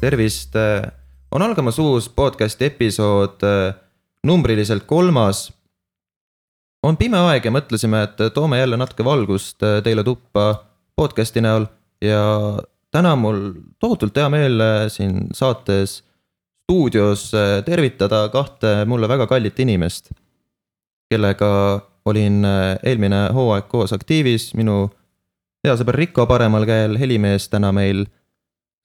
tervist, on algamas uus podcast'i episood, numbriliselt kolmas. on pime aeg ja mõtlesime, et toome jälle natuke valgust teile tuppa podcast'i näol ja täna mul tohutult hea meel siin saates stuudios tervitada kahte mulle väga kallit inimest, kellega olin eelmine hooaeg koos aktiivis, minu hea sõber Riko paremal käel, helimees täna meil.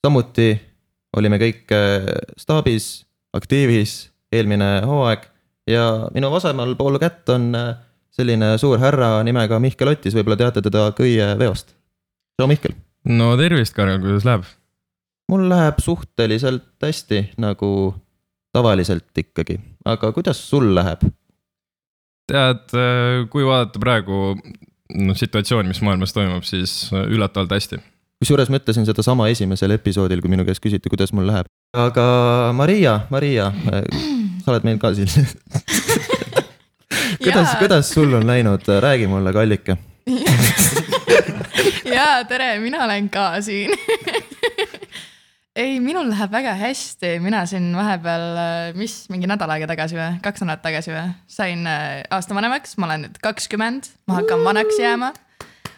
samuti olime kõik äh, staabis, aktiivis eelmine hooaeg ja minu vasemal pool kätt on äh, selline suur härra nimega Mihkel Otis, võib-olla teate teda köieveost. tšau, Mihkel. no tervist, Karel, kuidas läheb? mul läheb suhteliselt hästi, nagu tavaliselt ikkagi, aga kuidas sul läheb? tead, äh, kui vaadata praegu noh, situatsiooni, mis maailmas toimub, siis üllatavalt hästi. Kusjuures ma ütlesin sedasama esimesel episoodil, kui minu käest küsiti, kuidas mul läheb. aga Maria, Maria, sa oled meil ka siin. Kuidas, kuidas sul on läinud, räägi mulle, kallike. Jaa, tere, mina olen ka siin. Ei, minul läheb väga hästi, mina siin vahepeal, äh, mis mingi nädal aega tagasi või, kaks nädalat tagasi või, sain äh, aasta vanemaks, ma olen nüüd kakskümmend, ma hakkan vanaks jääma.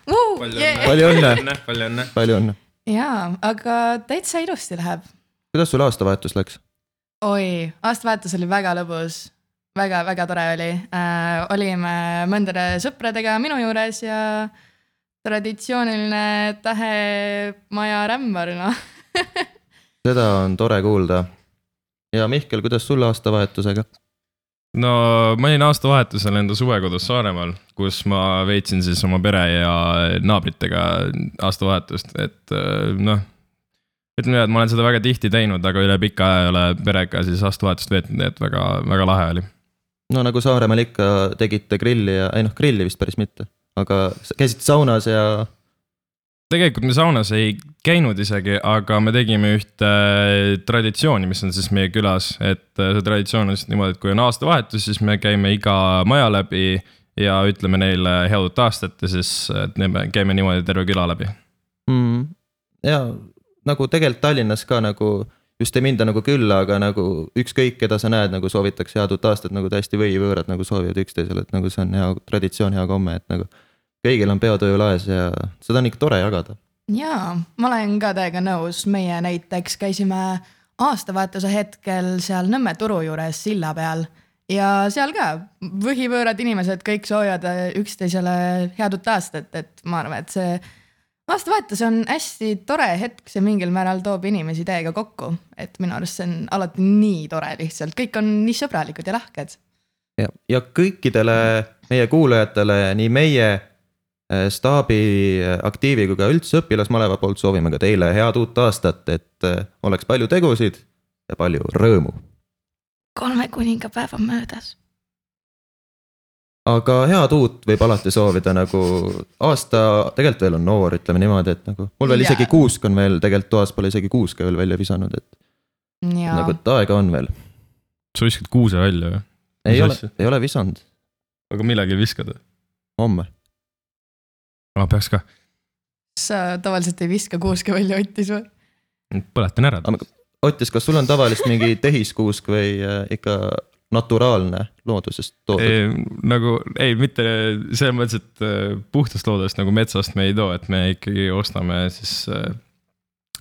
Palju yeah. õnne, palju õnne, palju õnne. palju õnne. jaa, aga täitsa ilusti läheb. kuidas sul aastavahetus läks? oi, aastavahetus oli väga lõbus väga,, väga-väga tore oli äh,. olime mõndade sõpradega minu juures ja traditsiooniline tähemaja rämmar, noh seda on tore kuulda. ja Mihkel, kuidas sul aastavahetusega? No ma olin aastavahetusel enda suvekodus Saaremaal, kus ma veetsin siis oma pere ja naabritega aastavahetust, et äh, noh. ütleme nii, et ma olen seda väga tihti teinud, aga üle pika aja ei ole perega siis aastavahetust veetnud, nii et väga, väga lahe oli. no nagu Saaremaal ikka tegite grilli ja, ei noh, grilli vist päris mitte, aga käisite saunas ja tegelikult me saunas ei käinud isegi, aga me tegime ühte äh, traditsiooni, mis on siis meie külas, et äh, see traditsioon on siis niimoodi, et kui on aastavahetus, siis me käime iga maja läbi ja ütleme neile head uut aastat ja siis me käime niimoodi terve küla läbi mm,. ja nagu tegelikult Tallinnas ka nagu just ei minda nagu külla, aga nagu ükskõik, keda sa näed, nagu soovitakse head uut aastat nagu täiesti võivõõrad nagu soovivad üksteisele, et nagu see on hea traditsioon, hea komme, et nagu kõigil on peotöö laes ja seda on ikka tore jagada. jaa, ma olen ka täiega nõus, meie näiteks käisime aastavahetuse hetkel seal Nõmme turu juures silla peal ja seal ka võhivõõrad inimesed kõik soovivad üksteisele head uut aastat, et ma arvan, et see aastavahetus on hästi tore hetk, see mingil määral toob inimesi täiega kokku, et minu arust see on alati nii tore lihtsalt, kõik on nii sõbralikud ja lahked. ja, ja kõikidele meie kuulajatele, nii meie Äh, staabi äh, aktiivi kui ka üldse õpilasmaleva poolt soovime ka teile head uut aastat, et äh, oleks palju tegusid ja palju rõõmu. kolme kuningapäev on möödas. aga head uut võib alati soovida nagu aasta tegelikult veel on noor, ütleme niimoodi, et nagu mul veel yeah. isegi kuusk on veel tegelikult toas pole isegi kuuske veel välja visanud, et. nagu, et aega on veel. sa viskad kuuse välja või? ei ole, ei ole visanud. aga millalgi viskad või? homme ma peaks ka. sa tavaliselt ei viska kuuske välja Otis või? põletan ära. Otis, kas sul on tavaliselt mingi tehiskuusk või äh, ikka naturaalne loodusest toodud? nagu ei, mitte selles mõttes, et äh, puhtast loodusest nagu metsast me ei too, et me ikkagi ostame siis äh,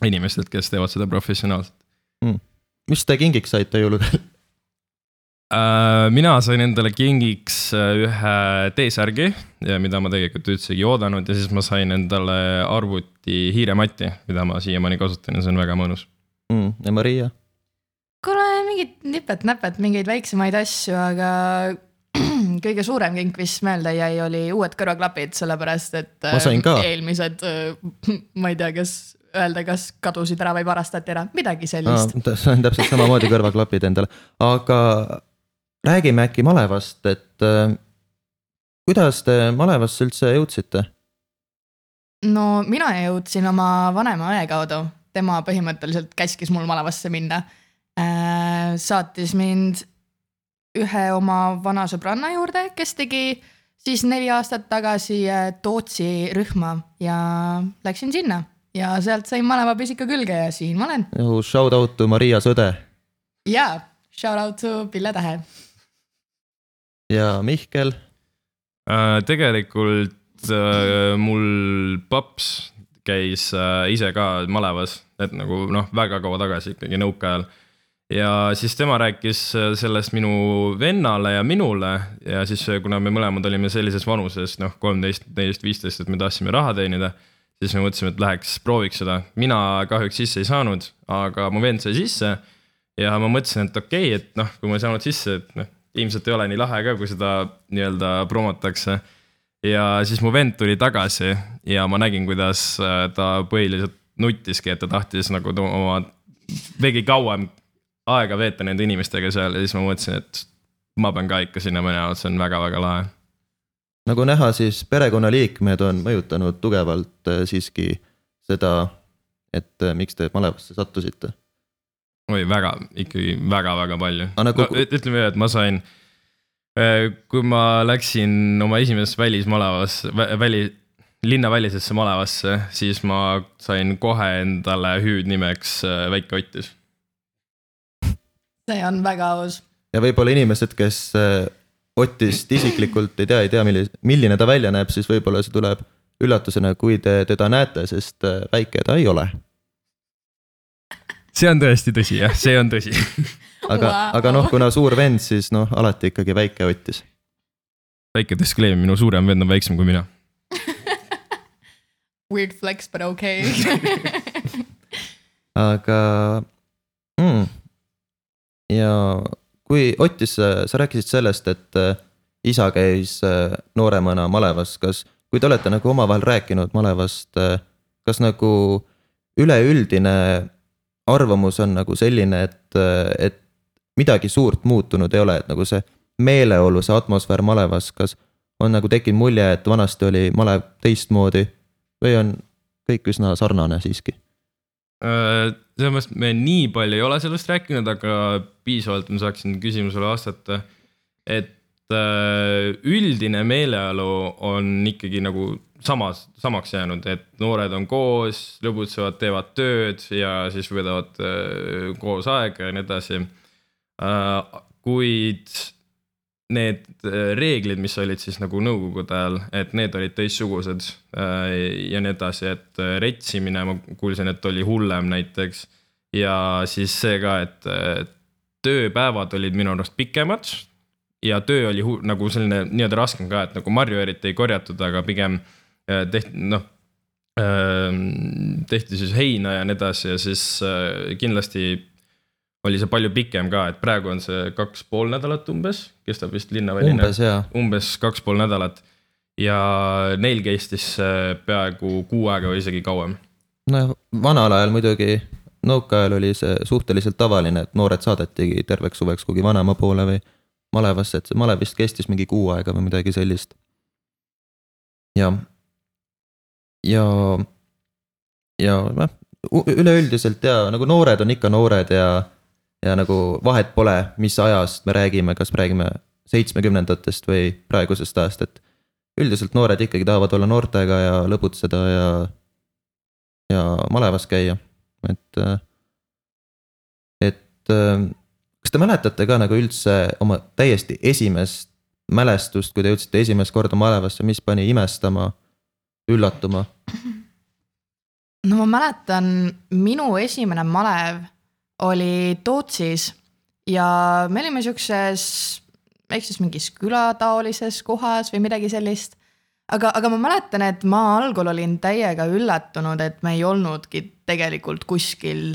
inimestelt, kes teevad seda professionaalselt mm.. mis te kingiks saite jõuludel mina sain endale kingiks äh, ühe T-särgi ja mida ma tegelikult üldsegi ei oodanud ja siis ma sain endale arvuti hiirematti, mida ma siiamaani kasutan ja see on väga mõnus mm,. ja Maria? kuule, mingid nipet-näpet, mingeid väiksemaid asju, aga kõige suurem kink, mis meelde jäi, oli uued kõrvaklapid, sellepärast et eelmised, ma ei tea, kas öelda, kas kadusid ära või varastati ära, midagi sellist no,. sain täpselt samamoodi kõrvaklapid endale, aga räägime äkki malevast, et äh, kuidas te malevasse üldse jõudsite? no mina jõudsin oma vanema õe kaudu, tema põhimõtteliselt käskis mul malevasse minna äh,. saatis mind ühe oma vana sõbranna juurde, kes tegi siis neli aastat tagasi äh, Tootsi rühma ja läksin sinna ja sealt sain malevapüsika külge ja siin ma olen. Shout out to Maria Sõde. jaa, shout out to Pille Tähe. Ja Mihkel äh,? tegelikult äh, mul paps käis äh, ise ka malevas, et nagu noh, väga kaua tagasi ikkagi nõukaajal ja siis tema rääkis äh, sellest minu vennale ja minule ja siis, äh, kuna me mõlemad olime sellises vanuses, noh, kolmteist, neliteist, viisteist, et me tahtsime raha teenida. siis me mõtlesime, et läheks prooviks seda, mina kahjuks sisse ei saanud, aga mu vend sai sisse. ja ma mõtlesin, et okei okay,, et noh, kui ma ei saanud sisse, et noh, ilmselt ei ole nii lahe ka, kui seda nii-öelda promotakse. ja siis mu vend tuli tagasi ja ma nägin, kuidas äh, ta põhiliselt nuttiski, et ta tahtis nagu oma veidi kauem aega veeta nende inimestega seal ja siis ma mõtlesin, et ma pean ka ikka sinna minema, see on väga-väga lahe. nagu näha, siis perekonnaliikmed on mõjutanud tugevalt äh, siiski seda, et äh, miks te malevasse sattusite. Oi, väga, ikkagi väga-väga palju nagu... no,. ütleme, et ma sain, äh, kui ma läksin oma esimesesse välismalevasse, väli, linnavälisesse malevasse, siis ma sain kohe endale hüüdnimeks Väike Ottis see on väga aus. ja võib-olla inimesed, kes äh, Otist isiklikult ei tea, ei tea, milline, milline ta välja näeb, siis võib-olla see tuleb üllatusena, kui te teda näete, sest äh, väike ta ei ole. See on tõesti tõsi jah, see on tõsi. Aga wow., aga noh, kuna suur vend, siis noh, alati ikkagi väike Otis. väike disclaimer, minu suurem vend on väiksem kui mina. Weird flex, but okay. Aga mm, ja kui Ottis, sa rääkisid sellest, et äh, isa käis äh, nooremana malevas, kas, kui te olete nagu omavahel rääkinud malevast, äh, kas nagu üleüldine arvamus on nagu selline, et, et midagi suurt muutunud ei ole, et nagu see meeleolu, see atmosfäär malevas, kas on nagu tekkinud mulje, et vanasti oli malev teistmoodi või on kõik üsna sarnane siiski? selles mõttes me nii palju ei ole sellest rääkinud, aga piisavalt ma saaksin küsimusele vastata. et äh, üldine meeleolu on ikkagi nagu samas, samaks jäänud, et noored on koos, lõbutsevad, teevad tööd ja siis veedavad äh, koos aega ja nii edasi. Äh, kuid need reeglid, mis olid siis nagu nõukogude ajal, et need olid teistsugused ja nii edasi, et retsimine, ma kuulsin, et oli hullem näiteks ja siis see ka, et tööpäevad olid minu arust pikemad ja töö oli nagu selline nii-öelda raskem ka, et nagu marju eriti ei korjatud, aga pigem äh, tehti, noh ähm, tehti siis heina ja nii edasi ja siis äh, kindlasti oli see palju pikem ka, et praegu on see kaks pool nädalat umbes, kestab vist linnaväline. umbes jaa. umbes kaks pool nädalat ja neil kestis peaaegu kuu aega või isegi kauem. no vanal ajal muidugi nõukaajal oli see suhteliselt tavaline, et noored saadetigi terveks suveks kuhugi vanaema poole või malevasse, et see malev vist kestis mingi kuu aega või midagi sellist. ja, ja, ja noh, üleüldiselt ja nagu noored on ikka noored ja, ja nagu vahet pole, mis ajast me räägime, kas me räägime seitsmekümnendatest või praegusest ajast, et üldiselt noored ikkagi tahavad olla noortega ja lõbutseda ja, ja malevas käia et, äh, et äh, kas te mäletate ka nagu üldse oma täiesti esimest mälestust, kui te jõudsite esimest korda malevasse, mis pani imestama, üllatuma? No ma mäletan, minu esimene malev oli Tootsis ja me olime siukses, ehk siis mingis külataolises kohas või midagi sellist aga, aga ma mäletan, et ma algul olin täiega üllatunud, et me ei olnudki tegelikult kuskil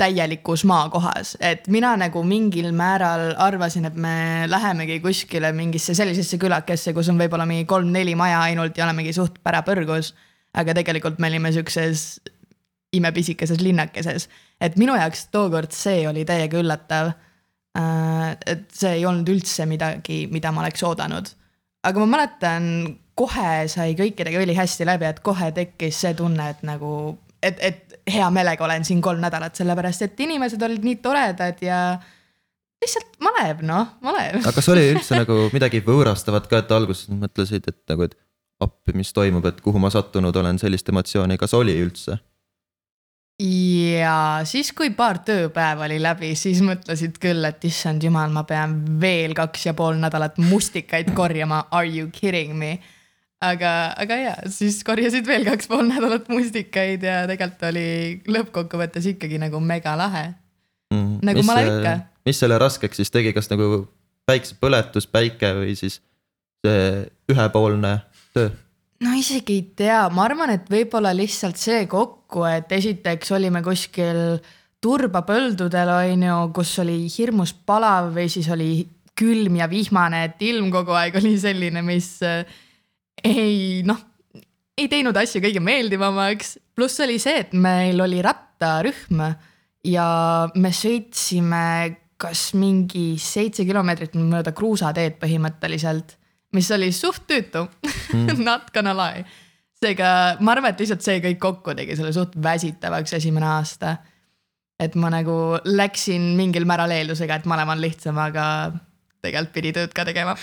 täielikus maakohas, et mina nagu mingil määral arvasin, et me lähemegi kuskile mingisse sellisesse külakesse, kus on võib-olla mingi kolm-neli maja ainult ja olemegi suht pärapõrgus. Aga tegelikult me olime siukses imepisikeses linnakeses, et minu jaoks tookord see oli täiega üllatav. Äh, et see ei olnud üldse midagi, mida ma oleks oodanud. aga ma mäletan kohe sai kõikidega ülihästi läbi, et kohe tekkis see tunne, et nagu, et, et hea meelega olen siin kolm nädalat, sellepärast et inimesed olid nii toredad ja lihtsalt malev, noh, malev. aga kas oli üldse nagu midagi võõrastavat ka, et alguses mõtlesid, et nagu, et appi, mis toimub, et kuhu ma sattunud olen, sellist emotsiooni, kas oli üldse? ja siis, kui paar tööpäeva oli läbi, siis mõtlesid küll, et issand jumal, ma pean veel kaks ja pool nädalat mustikaid korjama, are you kidding me? aga, aga ja siis korjasid veel kaks pool nädalat mustikaid ja tegelikult oli lõppkokkuvõttes ikkagi nagu mega lahe. Nagu ma olen ikka.. Mm. mis selle raskeks siis tegi, kas nagu päiksepõletus, päike või siis see ühepoolne töö? no isegi ei tea, ma arvan, et võib-olla lihtsalt see kokku, et esiteks olime kuskil turbapõldudel, on ju, kus oli hirmus palav või siis oli külm ja vihmane, et ilm kogu aeg oli selline, mis äh, ei noh, ei teinud asju kõige meeldivamaks. pluss oli see, et meil oli rattarühm ja me sõitsime kas mingi seitse kilomeetrit mööda kruusateed põhimõtteliselt, mis oli suht tüütu mm. not gonna lie. seega ma arvan, et lihtsalt see kõik kokku tegi selle suht väsitavaks esimene aasta. et ma nagu läksin mingil määral eeldusega, et maleva on lihtsam, aga tegelikult pidi tööd ka tegema.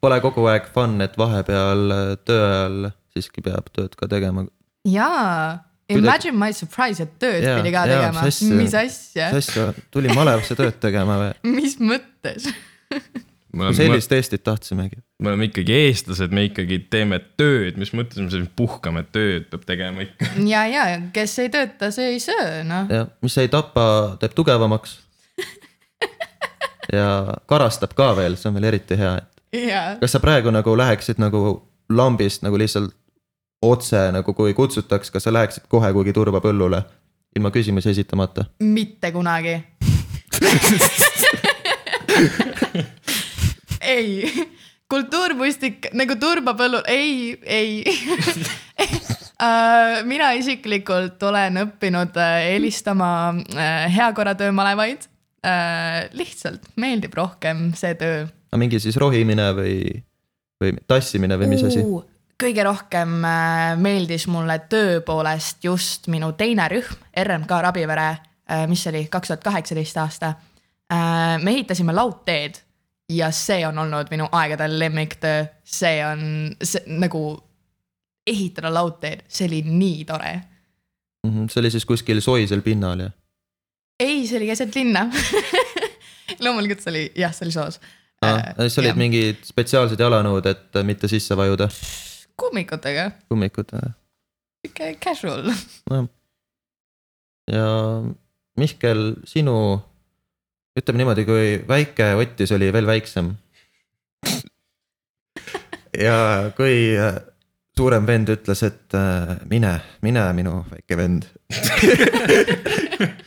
pole kogu aeg fun, et vahepeal äh, töö ajal siiski peab tööd ka tegema. jaa, imagine my surprise, et tööd Jaa, pidi ka jaa, tegema, mis asja? mis asja, tuli malevasse tööd tegema või? mis mõttes? me sellist Eestit tahtsimegi. oleme ikkagi eestlased, me ikkagi teeme tööd, mis mõttes me siin puhkame, tööd peab tegema ikka. ja, ja kes ei tööta, see ei söö, noh. jah, mis ei tapa, teeb tugevamaks. ja karastab ka veel, see on veel eriti hea, et jaa, kas sa praegu nagu läheksid nagu lambist nagu lihtsalt otse nagu kui kutsutaks, kas sa läheksid kohe kuhugi turbapõllule ilma küsimusi esitamata? mitte kunagi. ei, kultuurmustik nagu turbapõllul, ei, ei. mina isiklikult olen õppinud äh, eelistama äh, heakorratöö malevaid. lihtsalt meeldib rohkem see töö no mingi siis rohimine või, või tassimine või mis asi? kõige rohkem äh, meeldis mulle töö poolest just minu teine rühm, RMK Rabivere, mis oli kaks tuhat kaheksateist aasta. me ehitasime laudteed ja see on olnud minu aegade lemmiktöö, see on see, nagu ehitada laudteed, see oli nii tore. Mhm, see oli siis kuskil soisel pinnal ja ei, see oli keset linna. loomulikult see oli, jah, see oli soos ah,. siis olid mingid spetsiaalsed jalanõud, et mitte sisse vajuda, kummikutega, kummikud. sihuke casual. nojah. ja Mihkel, sinu, ütleme niimoodi, kui väike Ottis oli veel väiksem. ja kui äh, suurem vend ütles, et äh, mine, mine minu väike vend.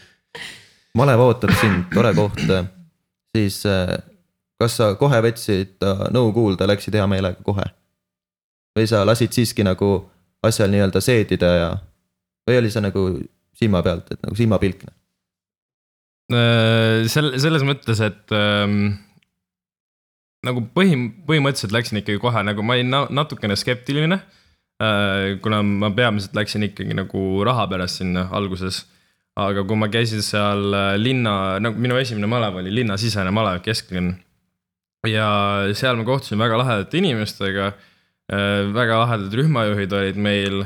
malev ootab sind, tore koht, siis äh, kas sa kohe võtsid nõu kuulda, läksid hea meelega kohe? või sa lasid siiski nagu asjal nii-öelda seedida ja, või oli see nagu silma pealt, et nagu silmapilk? sel-, selles mõttes, et ähm, nagu põhi, põhimõtteliselt läksin ikkagi kohe nagu ma olin na- natukene skeptiline äh,. kuna ma peamiselt läksin ikkagi nagu raha pärast sinna alguses. aga kui ma käisin seal äh, linna, nagu minu esimene malev oli linnasisene malev, kesklinn. ja seal ma kohtusin väga lahedate inimestega äh,. väga lahedad rühmajuhid olid meil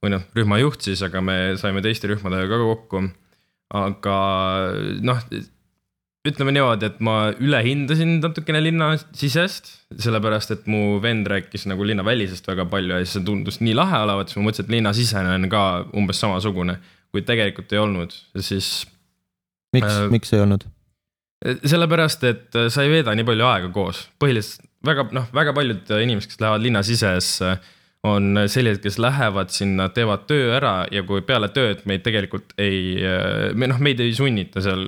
või noh, rühmajuht siis, aga me saime teiste rühmadega ka kokku aga noh, ütleme niimoodi, et ma ülehindasin natukene linnasisest, sellepärast et mu vend rääkis nagu linnavälisest väga palju ja siis see tundus nii lahe olevat, siis ma mõtlesin, et linnasisene on ka umbes samasugune, kuid tegelikult ei olnud, siis miks Äh, äh,, miks ei olnud? sellepärast, et sa ei veeda nii palju aega koos, põhiliselt väga noh, väga paljud inimesed, kes lähevad linna sisesse, on sellised, kes lähevad sinna, teevad töö ära ja kui peale tööd meid tegelikult ei, me noh, meid ei sunnita seal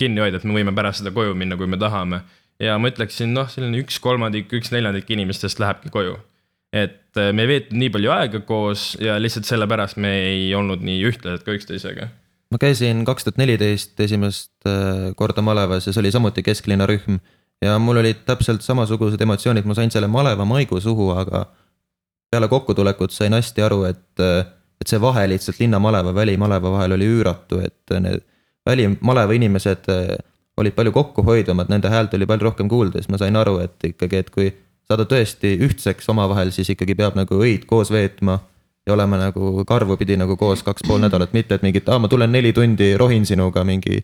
kinni hoida, et me võime pärast seda koju minna, kui me tahame. ja ma ütleksin, noh, selline üks kolmandik, üks neljandik inimestest lähebki koju. et me ei veetnud nii palju aega koos ja lihtsalt sellepärast me ei olnud nii ühtlased ka üksteisega ma käisin kaks tuhat neliteist esimest äh, korda malevas ja see oli samuti kesklinna rühm ja mul olid täpselt samasugused emotsioonid, ma sain selle maleva maigu suhu, aga peale kokkutulekut sain hästi aru, et, et see vahe lihtsalt linnamaleva, välimaleva vahel oli üüratu, et need välimaleva inimesed äh, olid palju kokkuhoidvamad, nende häält oli palju rohkem kuulda, siis ma sain aru, et ikkagi, et kui saada tõesti ühtseks omavahel, siis ikkagi peab nagu öid koos veetma ja olema nagu karvupidi nagu koos kaks pool nädalat, mitte et mingit, aa, ma tulen neli tundi, rohin sinuga mingi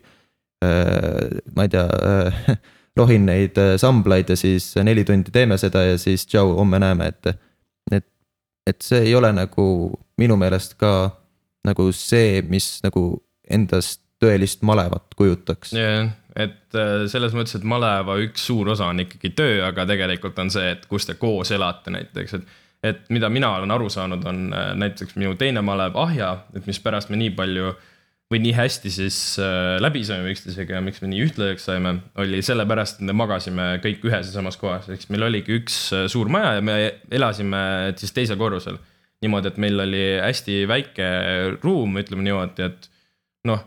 äh,. ma ei tea äh, rohin neid samblaid ja siis neli tundi teeme seda ja siis tšau, homme näeme, et. et, et see ei ole nagu minu meelest ka nagu see, mis nagu endast tõelist malevat kujutaks. jah, et äh, selles mõttes, et maleva üks suur osa on ikkagi töö, aga tegelikult on see, et kus te koos elate näiteks, et et mida mina olen aru saanud, on äh, näiteks minu teine malev Ahja, et mispärast me nii palju või nii hästi siis äh, läbi saime üksteisega ja miks me nii ühtlaseks saime, oli sellepärast, et me magasime kõik ühes ja samas kohas, siis meil oligi üks äh, suur maja ja me elasime siis teisel korrusel. niimoodi, et meil oli hästi väike ruum, ütleme niimoodi, et noh,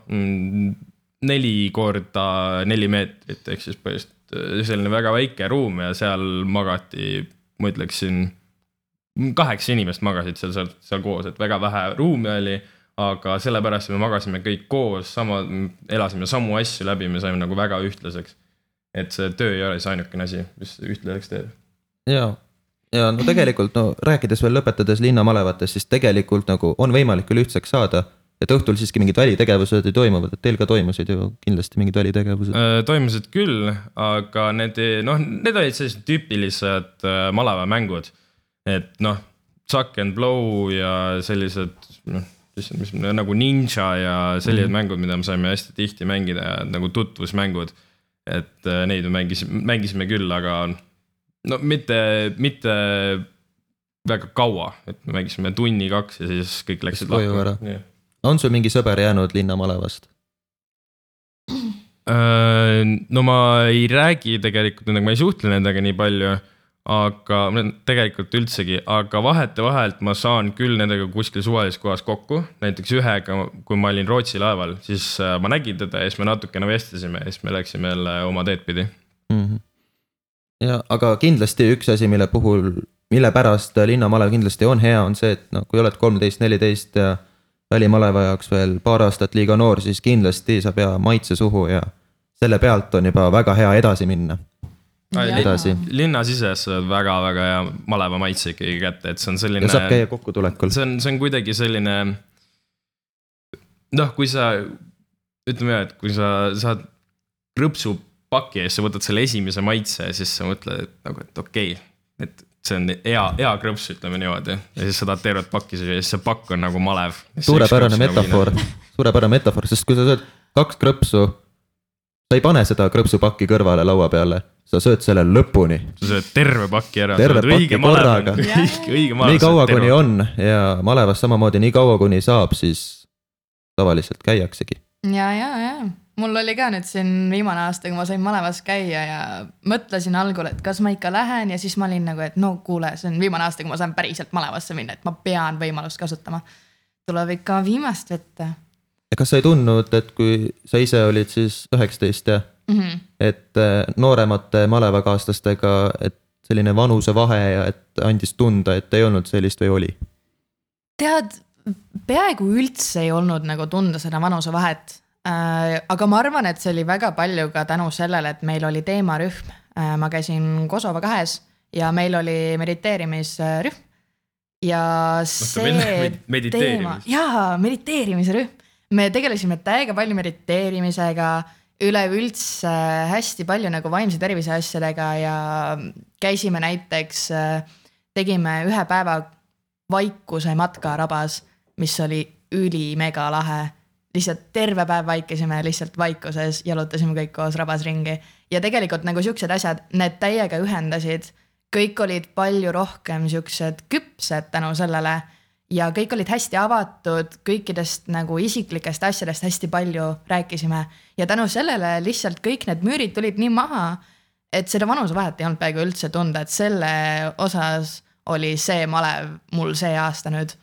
neli korda neli meetrit, ehk siis põhimõtteliselt äh, selline väga väike ruum ja seal magati, ma ütleksin, kaheksa inimest magasid seal, seal, seal koos, et väga vähe ruumi oli. Aga sellepärast me magasime kõik koos, sama, elasime samu asju läbi, me saime nagu väga ühtlaseks. et see töö ei ole see ainukene asi, mis ühtlaseks teeb. ja, ja no tegelikult no rääkides veel lõpetades linnamalevatest, siis tegelikult nagu on võimalik küll ühtseks saada. et õhtul siiski mingid välitegevused ju toimuvad, et teil ka toimusid ju kindlasti mingid välitegevused. Toimusid küll, aga need, noh, need olid sellised tüüpilised malevamängud. et noh, suck and blow ja sellised, noh, mis, mis nagu ninja ja sellised mm -hmm. mängud, mida me saime hästi tihti mängida ja nagu tutvusmängud. et äh, neid me mängisime, mängisime küll, aga no mitte, mitte väga kaua, et me mängisime tunni-kaks ja siis kõik läksid ära. on sul mingi sõber jäänud linnamalevast? Äh, no ma ei räägi tegelikult nendega, ma ei suhtle nendega nii palju, aga tegelikult üldsegi, aga vahetevahelt ma saan küll nendega kuskil suvalises kohas kokku. näiteks ühega, kui ma olin Rootsi laeval, siis äh, ma nägin teda ja siis me natukene vestlesime ja siis me läksime jälle oma teed pidi. Mhm. ja aga kindlasti üks asi, mille puhul, mille pärast linnamalev kindlasti on hea, on see, et noh, kui oled kolmteist, neliteist ja välimaleva jaoks veel paar aastat liiga noor, siis kindlasti saab hea maitse suhu ja selle pealt on juba väga hea edasi minna. Edasi. linnasises saad väga-väga hea maleva maitse ikkagi kätte, et see on selline ja. saab käia kokkutulekul. see on, see on kuidagi selline. noh, kui sa, ütleme et kui sa saad krõpsupaki ja siis sa võtad selle esimese maitse ja siis sa mõtled, et nagu, et okei okay,, et see on hea, hea krõps, ütleme niimoodi. ja siis sa tahad tervet pakki süüa ja siis see pakk on nagu malev. suurepärane metafoor, suurepärane metafoor, sest kui sa sööd kaks krõpsu, sa ei pane seda krõpsupakki kõrvale laua peale, sa sööd selle lõpuni. sa sööd terve paki ära. Terve paki korraga. nii kaua, kuni. on ja malevas samamoodi nii kaua, kuni saab, siis tavaliselt käiaksegi. ja, ja, ja mul oli ka nüüd siin viimane aasta, kui ma sain malevas käia ja mõtlesin algul, et kas ma ikka lähen ja siis ma olin nagu, et no kuule, see on viimane aasta, kui ma saan päriselt malevasse minna, et ma pean võimalust kasutama. tuleb ikka viimast võtta kas sa ei tundnud, et kui sa ise olid siis üheksateist ja mm. -hmm. et äh, nooremate malevakaaslastega, et selline vanusevahe ja et andis tunda, et ei olnud sellist või oli? tead, peaaegu üldse ei olnud nagu tunda seda vanusevahet äh,. aga ma arvan, et see oli väga palju ka tänu sellele, et meil oli teemarühm äh,. ma käisin Kosovo kahes ja meil oli mediteerimisrühm. ja see teema, jaa, mediteerimise rühm. me tegelesime täiega palju mediteerimisega, üleüldse hästi palju nagu vaimse tervise asjadega ja käisime näiteks, tegime ühe päeva vaikuse matka rabas, mis oli ülimega lahe. lihtsalt terve päev vaikisime lihtsalt vaikuses, jalutasime kõik koos rabas ringi ja tegelikult nagu siuksed asjad, need täiega ühendasid. kõik olid palju rohkem siuksed küpsed tänu sellele ja kõik olid hästi avatud, kõikidest nagu isiklikest asjadest hästi palju rääkisime ja tänu sellele lihtsalt kõik need müürid tulid nii maha, et seda vanusevahet ei olnud peaaegu üldse tunda, et selle osas oli see malev mul see aasta nüüd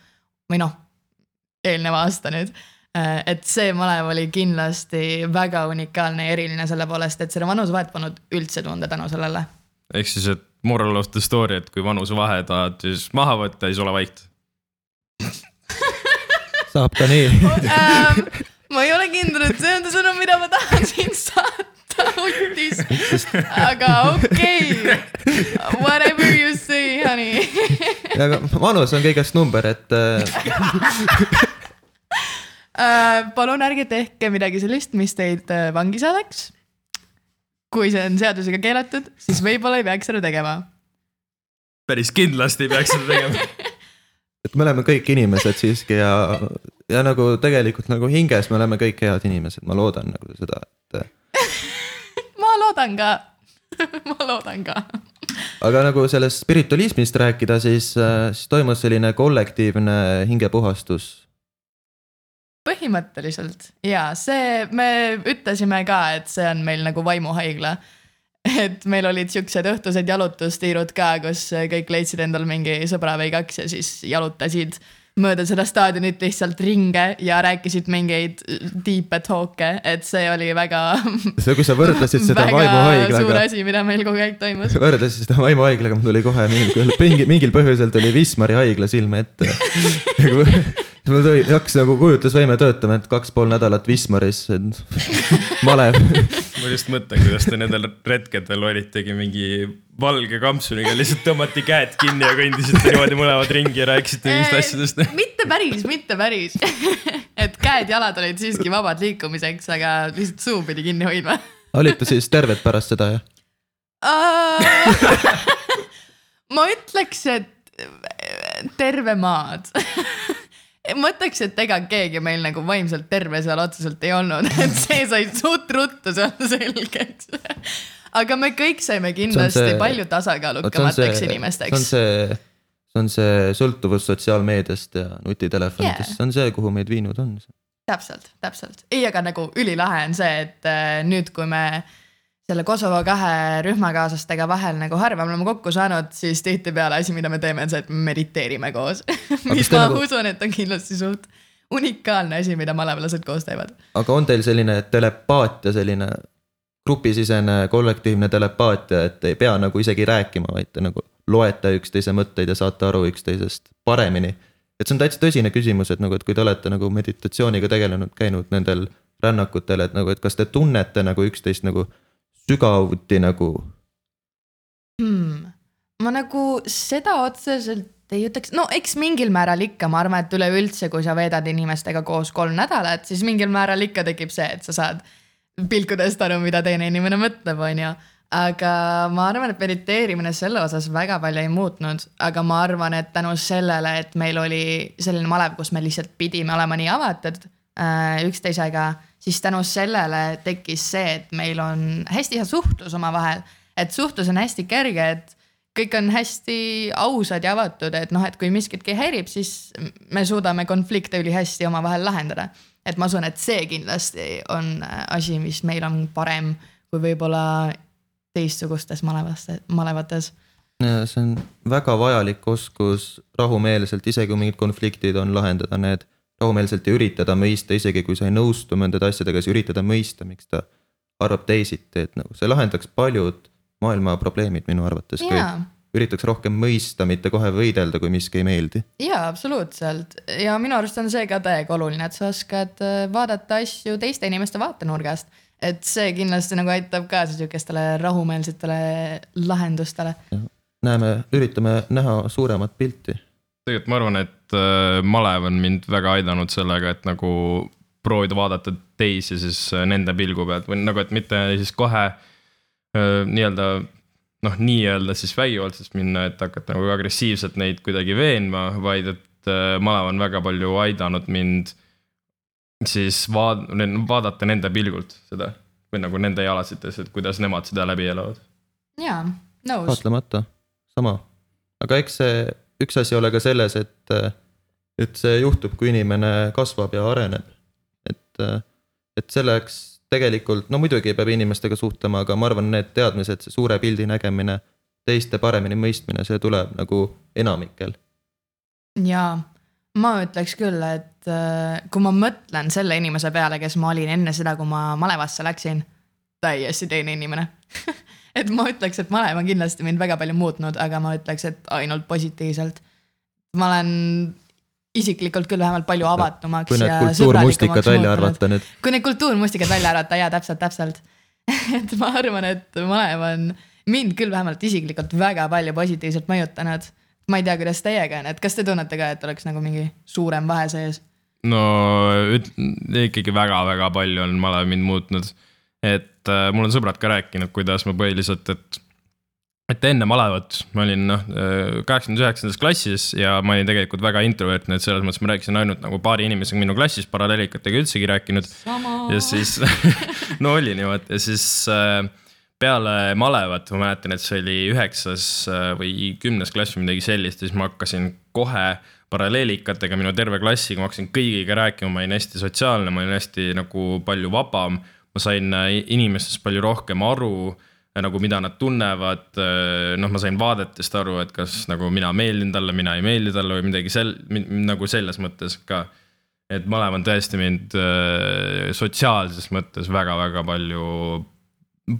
või noh, eelnev aasta nüüd. et see malev oli kindlasti väga unikaalne ja eriline selle poolest, et seda vanusevahet polnud üldse tunda tänu sellele. ehk siis, et moral of the story, et kui vanusevahe tahad siis maha võtta, siis ole vait. Saab ka nii. Ähm, ma ei ole kindel, et see on see sõnum, mida ma tahan siin saata. ta nuttis, aga okei okay., whatever you say, honey. ja aga vanus on kõigest number, et äh, Äh, palun ärge tehke midagi sellist, mis teid äh, vangi saadaks. kui see on seadusega keelatud, siis võib-olla ei peaks seda tegema. päris kindlasti ei peaks seda tegema. Et me oleme kõik inimesed siiski ja, ja nagu tegelikult nagu hinges me oleme kõik head inimesed, ma loodan nagu seda, et. ma loodan ka, ma loodan ka. aga nagu sellest spiritualismist rääkida, siis, siis toimus selline kollektiivne hingepuhastus põhimõtteliselt ja see, me ütlesime ka, et see on meil nagu vaimuhaigla. Et meil olid siuksed õhtused jalutustiirud ka, kus kõik leidsid endal mingi sõbra või kaks ja siis jalutasid mööda seda staadionit lihtsalt ringe ja rääkisid mingeid deep'e talk'e, et see oli väga. see, kui sa võrdlesid seda väga suur vaimuhaiglaga, asi, mida meil kogu aeg toimus. võrdlesid seda vaimuhaiglaga, mul tuli kohe mingil, mingil põhjusel tuli Wismari haigla silme ette. mul tuli, hakkas nagu kujutlusvõime töötama, et kaks pool nädalat Wismaris, malev. ma just mõtlen, kuidas te nendel retkedel olitegi mingi valge kampsuniga, lihtsalt tõmmati käed kinni ja kõndisite niimoodi mõlemad ringi ja rääkisite mingist asjadest. mitte päris, mitte päris. et käed-jalad olid siiski vabad liikumiseks, aga lihtsalt suu pidi kinni hoidma. olite siis terved pärast seda, jah? ma ütleks, et terve maad. Ma ütleks, et ega keegi meil nagu vaimselt terve seal otseselt ei olnud, et see sai suht ruttu seal selgeks. aga me kõik saime kindlasti see- palju tasakaalukamateks inimesteks. see on see, see on see sõltuvus sotsiaalmeediast ja nutitelefonidest yeah., see on see, kuhu meid viinud on. täpselt, täpselt. ei, aga nagu ülilahe on see, et äh, nüüd, kui me selle Kosovo kahe rühmakaaslastega vahel nagu harva oleme kokku saanud, siis tihtipeale asi, mida me teeme, on see, et me mediteerime koos. mis ma nagu... usun, et on kindlasti suht unikaalne asi, mida malevlased koos teevad. aga on teil selline telepaatia, selline grupisisene kollektiivne telepaatia, et ei pea nagu isegi rääkima, vaid te nagu loete üksteise mõtteid ja saate aru üksteisest paremini. et see on täitsa tõsine küsimus, et nagu, et kui te olete nagu meditatsiooniga tegelenud, käinud nendel rännakutel, et nagu, et kas te tunnete nagu üksteist nagu sügavuti nagu hmm.. ma nagu seda otseselt ei ütleks, no eks mingil määral ikka, ma arvan, et üleüldse, kui sa veedad inimestega koos kolm nädalat, siis mingil määral ikka tekib see, et sa saad pilkudest aru, mida teine inimene mõtleb, on ju. aga ma arvan, et mediteerimine selle osas väga palju ei muutnud, aga ma arvan, et tänu sellele, et meil oli selline malev, kus me lihtsalt pidime olema nii avatud üksteisega, siis tänu sellele tekkis see, et meil on hästi hea suhtlus omavahel. et suhtlus on hästi kerge, et kõik on hästi ausad ja avatud, et noh, et kui miskitki häirib, siis me suudame konflikte ülihästi omavahel lahendada. et ma usun, et see kindlasti on äh, asi, mis meil on parem kui võib-olla teistsugustes malevaste, malevates. See on väga vajalik oskus rahumeelselt, isegi kui mingid konfliktid on, lahendada need rahumeelselt ja üritada mõista, isegi kui sa ei nõustu mõndade asjadega, siis üritada mõista, miks ta arvab teisiti, et nagu see lahendaks paljud maailma probleemid minu arvates, kui jaa, üritaks rohkem mõista, mitte kohe võidelda, kui miski ei meeldi. jaa, absoluutselt ja minu arust on see ka täiega oluline, et sa oskad äh, vaadata asju teiste inimeste vaatenurgast. et see kindlasti nagu aitab kaasa sihukestele rahumeelsetele lahendustele. näeme, üritame näha suuremat pilti. tegelikult ma arvan, et äh, malev on mind väga aidanud sellega, et nagu proovida vaadata teisi siis äh, nende pilgu pealt või nagu, et mitte siis kohe äh, nii-öelda noh, nii-öelda siis vägivaldselt minna, et hakata nagu agressiivselt neid kuidagi veenma, vaid et malev on väga palju aidanud mind siis vaad-, vaadata nende pilgult seda või nagu nende jalasites, et kuidas nemad seda läbi elavad. jaa, nõus. kahtlemata, sama. aga eks see üks asi ole ka selles, et, et see juhtub, kui inimene kasvab ja areneb. et, et selleks tegelikult, no muidugi peab inimestega suhtlema, aga ma arvan, need teadmised, see suure pildi nägemine, teiste paremini mõistmine, see tuleb nagu enamikel. jaa, ma ütleks küll, et äh, kui ma mõtlen selle inimese peale, kes ma olin enne seda, kui ma malevasse läksin, täiesti teine inimene. et ma ütleks, et malev on kindlasti mind väga palju muutnud, aga ma ütleks, et ainult positiivselt. ma olen isiklikult küll vähemalt palju avatumaks kui need ja kultuurmustikad välja arvata nüüd, kui need kultuurmustikad välja arvata, jaa, täpselt, täpselt. et ma arvan, et malev on mind küll vähemalt isiklikult väga palju positiivselt mõjutanud. ma ei tea, kuidas teiega on, et kas te tunnete ka, et oleks nagu mingi suurem vahe sees? no üt- ikkagi väga-väga palju on malev mind muutnud. et äh, mul on sõbrad ka rääkinud, kuidas ma põhiliselt, et, et enne malevat ma olin noh, kaheksandas, üheksandas klassis ja ma olin tegelikult väga introvertne, et selles mõttes ma rääkisin ainult nagu paari inimesega minu klassis, paralleelikatega üldsegi rääkinud. ja siis, no oli niimoodi ja siis äh, peale malevat ma mäletan, et see oli üheksas äh, või kümnes klass või midagi sellist, siis ma hakkasin kohe paralleelikatega minu terve klassiga, ma hakkasin kõigiga rääkima, ma olin hästi sotsiaalne, ma olin hästi nagu palju vabam. ma sain äh, inimestest palju rohkem aru nagu mida nad tunnevad, noh, ma sain vaadetest aru, et kas nagu mina meeldin talle, mina ei meeldi talle või midagi sel-, nagu selles mõttes ka et malev on tõesti mind äh, sotsiaalses mõttes väga-väga palju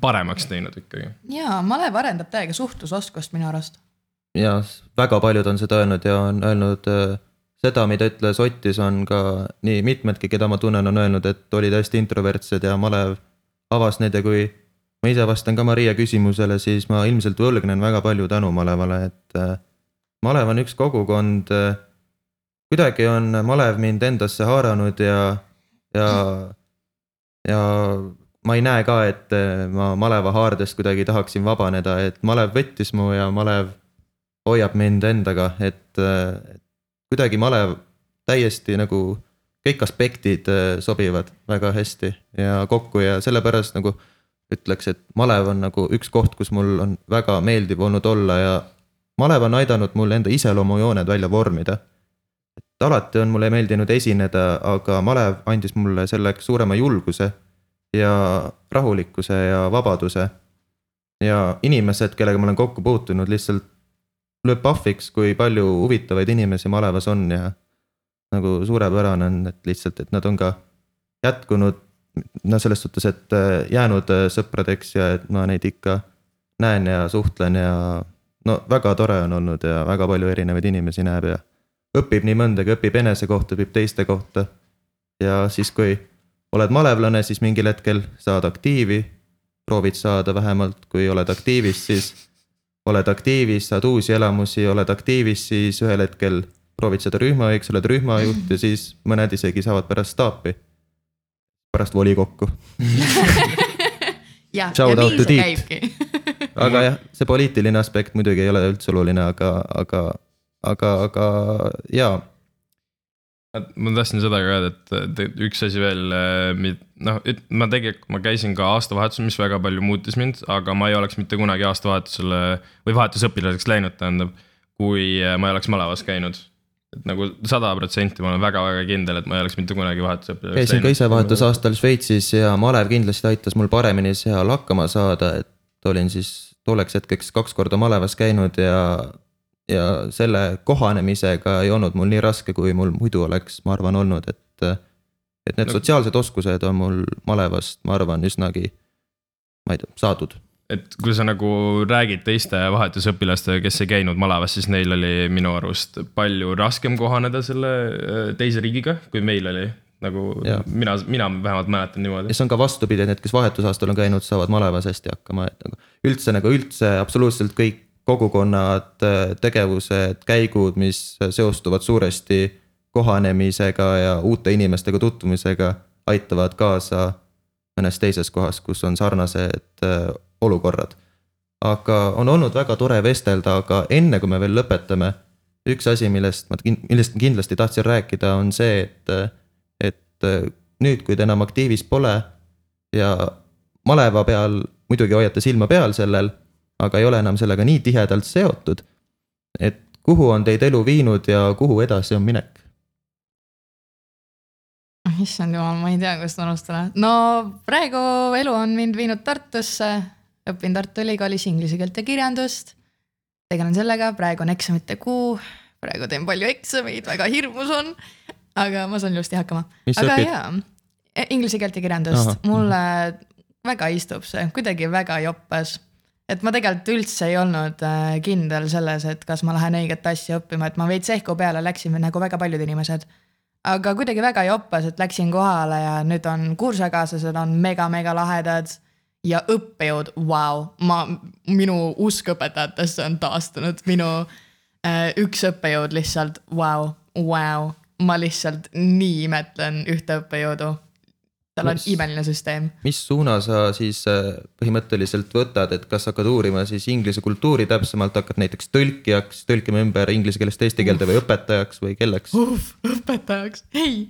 paremaks teinud ikkagi. jaa, malev arendab täiega suhtlusoskust minu arust. ja väga paljud on seda öelnud ja on öelnud äh, seda, mida ütles Ottis, on ka nii mitmedki, keda ma tunnen, on öelnud, et olid hästi introvertsed ja malev avas need ja kui ma ise vastan ka Maria küsimusele, siis ma ilmselt võlgnen väga palju tänu malevale, et äh, malev on üks kogukond. kuidagi on malev mind endasse haaranud ja, ja, ja ma ei näe ka, et äh, ma maleva haardest kuidagi tahaksin vabaneda, et malev võttis mu ja malev hoiab mind endaga, et äh, kuidagi malev täiesti nagu kõik aspektid äh, sobivad väga hästi ja kokku ja sellepärast nagu ütleks, et malev on nagu üks koht, kus mul on väga meeldiv olnud olla ja malev on aidanud mul enda iseloomujooned välja vormida. et alati on mulle meeldinud esineda, aga malev andis mulle selleks suurema julguse ja rahulikkuse ja vabaduse. ja inimesed, kellega ma olen kokku puutunud, lihtsalt lööb pahviks, kui palju huvitavaid inimesi malevas on ja nagu suurepärane on, et lihtsalt, et nad on ka jätkunud no selles suhtes, et äh, jäänud äh, sõpradeks ja et ma neid ikka näen ja suhtlen ja no väga tore on olnud ja väga palju erinevaid inimesi näeb ja õpib nii mõndagi, õpib enese kohta, õpib teiste kohta. ja siis, kui oled malevlane, siis mingil hetkel saad aktiivi, proovid saada vähemalt, kui oled aktiivis, siis oled aktiivis, saad uusi elamusi, oled aktiivis, siis ühel hetkel proovid seda rühmajuhiks, oled rühmajuht ja siis mõned isegi saavad pärast staapi. Pärast volikokku, jah, ja nii see Tiit. käibki. aga jah, see poliitiline aspekt muidugi ei ole üldse oluline, aga, aga, aga, aga jaa, ma tahtsin seda ka öelda, et et üks asi veel, noh, ma tegelikult, ma käisin ka aastavahetusel, mis väga palju muutis mind, aga ma ei oleks mitte kunagi aastavahetusele või vahetusõpilaseks läinud, tähendab, kui ma ei oleks malevas käinud. Et nagu sada protsenti ma olen väga-väga kindel, et ma ei oleks mitte kunagi vahetusõpilaseks käisin ka ise vahetusaastal Šveitsis ja malev kindlasti aitas mul paremini seal hakkama saada, et olin siis tolleks hetkeks kaks korda malevas käinud ja ja selle kohanemisega ei olnud mul nii raske, kui mul muidu oleks, ma arvan, olnud, et et need No- sotsiaalsed oskused on mul malevast, ma arvan, üsnagi ma ei tea, saadud. Et kui sa nagu räägid teiste vahetusõpilastega, kes ei käinud malevas, siis neil oli minu arust palju raskem kohaneda selle äh, teise riigiga, kui meil oli. nagu Jaa. mina, mina vähemalt mäletan niimoodi ja. see on ka vastupidi, et need, kes vahetusaastal on käinud, saavad malevas hästi hakkama, et nagu üldse nagu üldse absoluutselt kõik kogukonnad, tegevused, käigud, mis seostuvad suuresti kohanemisega ja uute inimestega tutvumisega, aitavad kaasa mõnes teises kohas, kus on sarnased äh, olukorrad. aga on olnud väga tore vestelda, aga enne kui me veel lõpetame, üks asi, millest ma, millest ma kindlasti tahtsin rääkida, on see, et, et nüüd, kui te enam aktiivis pole ja maleva peal muidugi hoiate silma peal sellel, aga ei ole enam sellega nii tihedalt seotud. et kuhu on teid elu viinud ja kuhu edasi on minek? issand jumal, ma ei tea, kust alustada. no praegu elu on mind viinud Tartusse, õpin Tartu Ülikoolis inglise keelt ja kirjandust. tegelen sellega, praegu on eksamite kuu, praegu teen palju eksameid, väga hirmus on, aga ma saan ilusti hakkama. aga õpid? jaa, inglise keelt ja kirjandust mulle väga istub see, kuidagi väga joppas. et ma tegelikult üldse ei olnud äh, kindel selles, et kas ma lähen õiget asja õppima, et ma veits ehku peale läksin nagu väga paljud inimesed. aga kuidagi väga joppas, et läksin kohale ja nüüd on kursakaaslased on mega-mega lahedad ja õppejõud, vau, ma, minu usk õpetajatesse on taastunud, minu äh, üks õppejõud lihtsalt, vau, vau, ma lihtsalt nii imetlen ühte õppejõudu. tal on Mis- imeline süsteem. mis suuna sa siis äh, põhimõtteliselt võtad, et kas hakkad uurima siis inglise kultuuri täpsemalt, hakkad näiteks tõlkijaks, tõlkima ümber inglise keelest eesti keelde või õpetajaks või kelleks? õpetajaks, ei.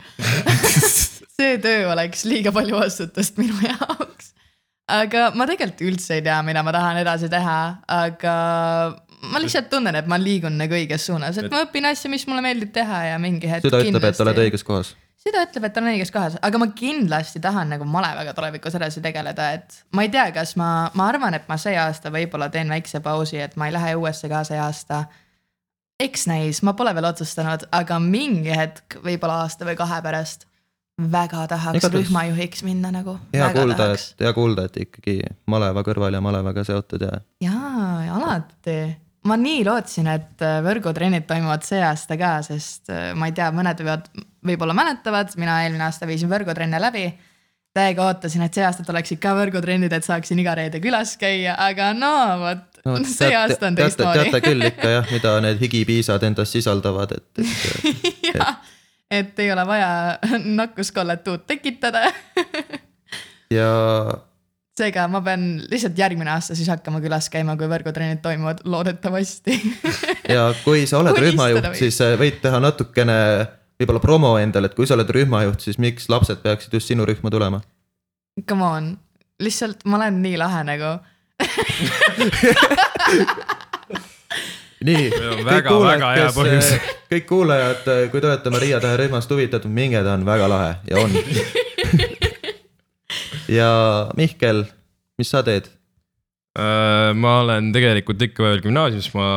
see töö oleks liiga palju vastutust minu jaoks. Aga ma tegelikult üldse ei tea, mida ma tahan edasi teha, aga ma lihtsalt tunnen, et ma liigun nagu õiges suunas, et ma õpin asju, mis mulle meeldib teha ja mingi hetk. süda ütleb, et oled õiges kohas. süda ütleb, et olen õiges kohas, aga ma kindlasti tahan nagu malevaga tulevikus edasi tegeleda, et ma ei tea, kas ma, ma arvan, et ma see aasta võib-olla teen väikse pausi, et ma ei lähe uuesti ka see aasta. eks näis, ma pole veel otsustanud, aga mingi hetk, võib-olla aasta või kahe pärast väga tahaks Igatahes- rühmajuhiks minna nagu. hea kuulda, et hea kuulda, et ikkagi maleva kõrval ja malevaga seotud ja jaa, alati. ma nii lootsin, et äh, võrgutrennid toimuvad see aasta ka, sest äh, ma ei tea, mõned võivad, võib-olla mäletavad, mina eelmine aasta viisin võrgutrenne läbi. täiega ootasin, et see aasta tuleksid ka võrgutrennid, et saaksin iga reede külas käia, aga no vot no,, see teate- aasta on teate, teate teistmoodi. küll ikka jah, mida need higipiisad endas sisaldavad, et, et jah, et ei ole vaja nakkuskollet uut tekitada. ja seega ma pean lihtsalt järgmine aasta siis hakkama külas käima, kui võrgutrennid toimuvad, loodetavasti. ja kui sa oled rühmajuht, siis äh, võid teha natukene võib-olla promo endale, et kui sa oled rühmajuht, siis miks lapsed peaksid just sinu rühma tulema? Come on, lihtsalt ma olen nii lahe nagu nii, on kõik väga- kuulajad väga, hea põhjus. kõik kuulajad, kui te olete Maria Tähe rühmast huvitatud, minge, ta on väga lahe ja on. ja Mihkel, mis sa teed? Äh, ma olen tegelikult ikka veel gümnaasiumis, ma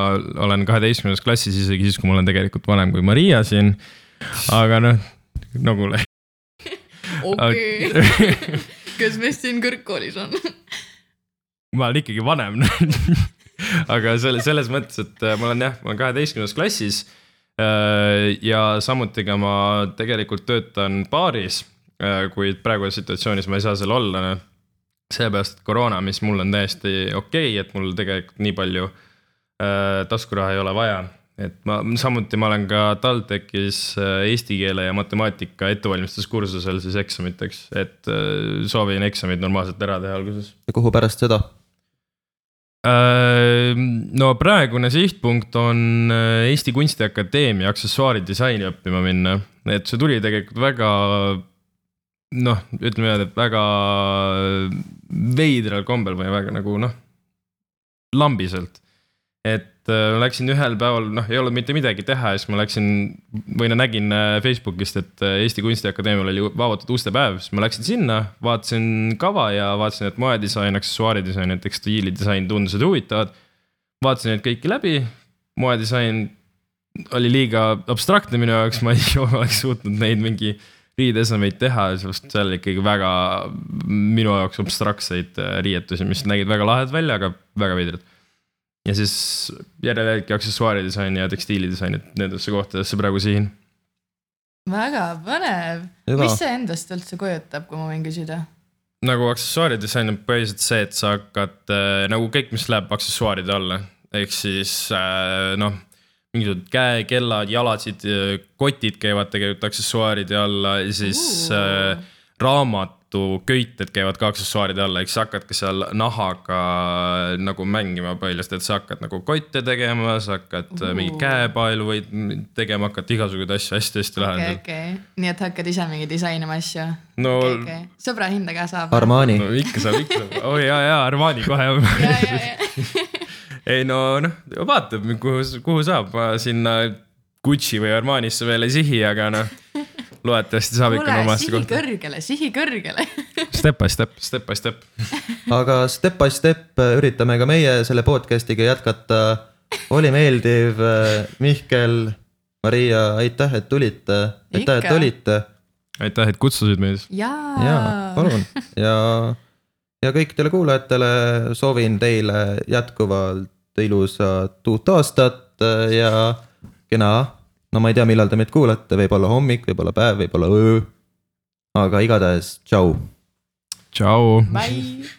olen kaheteistkümnendas klassis isegi siis, kui ma olen tegelikult vanem kui Maria siin. aga noh, nagu. okei, kes meist siin kõrgkoolis on? ma olen ikkagi vanem aga selle, selles mõttes, et äh, ma olen jah, ma olen kaheteistkümnendas klassis. ja samuti ka ma tegelikult töötan baaris, kuid praeguses situatsioonis ma ei saa seal olla. seepärast, et koroona, mis mul on täiesti okei okay,, et mul tegelikult nii palju äh, taskuraha ei ole vaja. et ma samuti ma olen ka TalTechis äh, eesti keele ja matemaatika ettevalmistuskursusel siis eksamiteks, et äh, soovin eksamid normaalselt ära teha alguses ja kuhu pärast seda? No praegune sihtpunkt on äh, Eesti Kunstiakadeemia aksessuaaridisaini õppima minna, et see tuli tegelikult väga noh, ütleme niimoodi, et väga veidral kombel või väga nagu noh, lambiselt. Et äh, läksin ühel päeval, noh, ei olnud mitte midagi teha ja siis ma läksin või no nägin äh, Facebookist, et äh, Eesti Kunstiakadeemial oli avatud ustepäev, siis ma läksin sinna, vaatasin kava ja vaatasin, et moedisain, aksessuaaridisain ja tekstiilidisain tundusid huvitavad. vaatasin neid kõiki läbi, moedisain oli liiga abstraktne minu jaoks, ma ei oleks suutnud neid mingi riideesemeid teha, sest seal oli ikkagi väga minu jaoks abstraktseid riietusi, mis nägid väga lahedad välja, aga väga veidrad. Ja siis järelejälgi aksessuaaridisain ja tekstiilidisain, et nendesse kohtadesse praegu sihin. väga põnev. Mis see endast üldse kujutab, kui ma võin küsida? nagu aksessuaaridisain on põhiliselt see, et sa hakkad äh, nagu kõik, mis läheb aksessuaaride alla, ehk siis äh, noh, mingisugused käekellad, jalatsid, kotid käivad tegelikult aksessuaaride alla ja siis Ooh. äh, raamatuköited käivad ka aksessuaaride alla, eks sa hakkadki seal nahaga nagu mängima põhiliselt, et sa hakkad nagu kotte tegema, sa hakkad uh. mingi Ooh. käepaelu või tegema hakkad igasuguseid asju hästi-hästi okei, lahedalt. okei, nii et hakkad ise mingi disainima asju? no okei, okei, sõbra hinda ka saab. Armani no ikka saab, ikka saab, oi jaa, jaa, Armani kohe ja, ja, ja, ei no noh, vaatab, kuhu, kuhu saab, ma sinna Gucci või Armanisse veel ei sihi, aga noh, loodetavasti saab ikka kuule, omasse sihi kohta. kõrgele, sihi kõrgele. Step by step, step by step. aga step by step äh, üritame ka meie selle podcast'iga jätkata. oli meeldiv, Mihkel, Maria, aitäh, et tulite, aitäh, et olite aitäh, et kutsusid meid. ja jaa. palun ja, ja kõikidele kuulajatele soovin teile jätkuvalt ilusat uut aastat ja kena, no ma ei tea, millal te meid kuulate, võib-olla hommik, võib-olla päev, võib-olla öö. aga igatahes tšau tšau. Bye.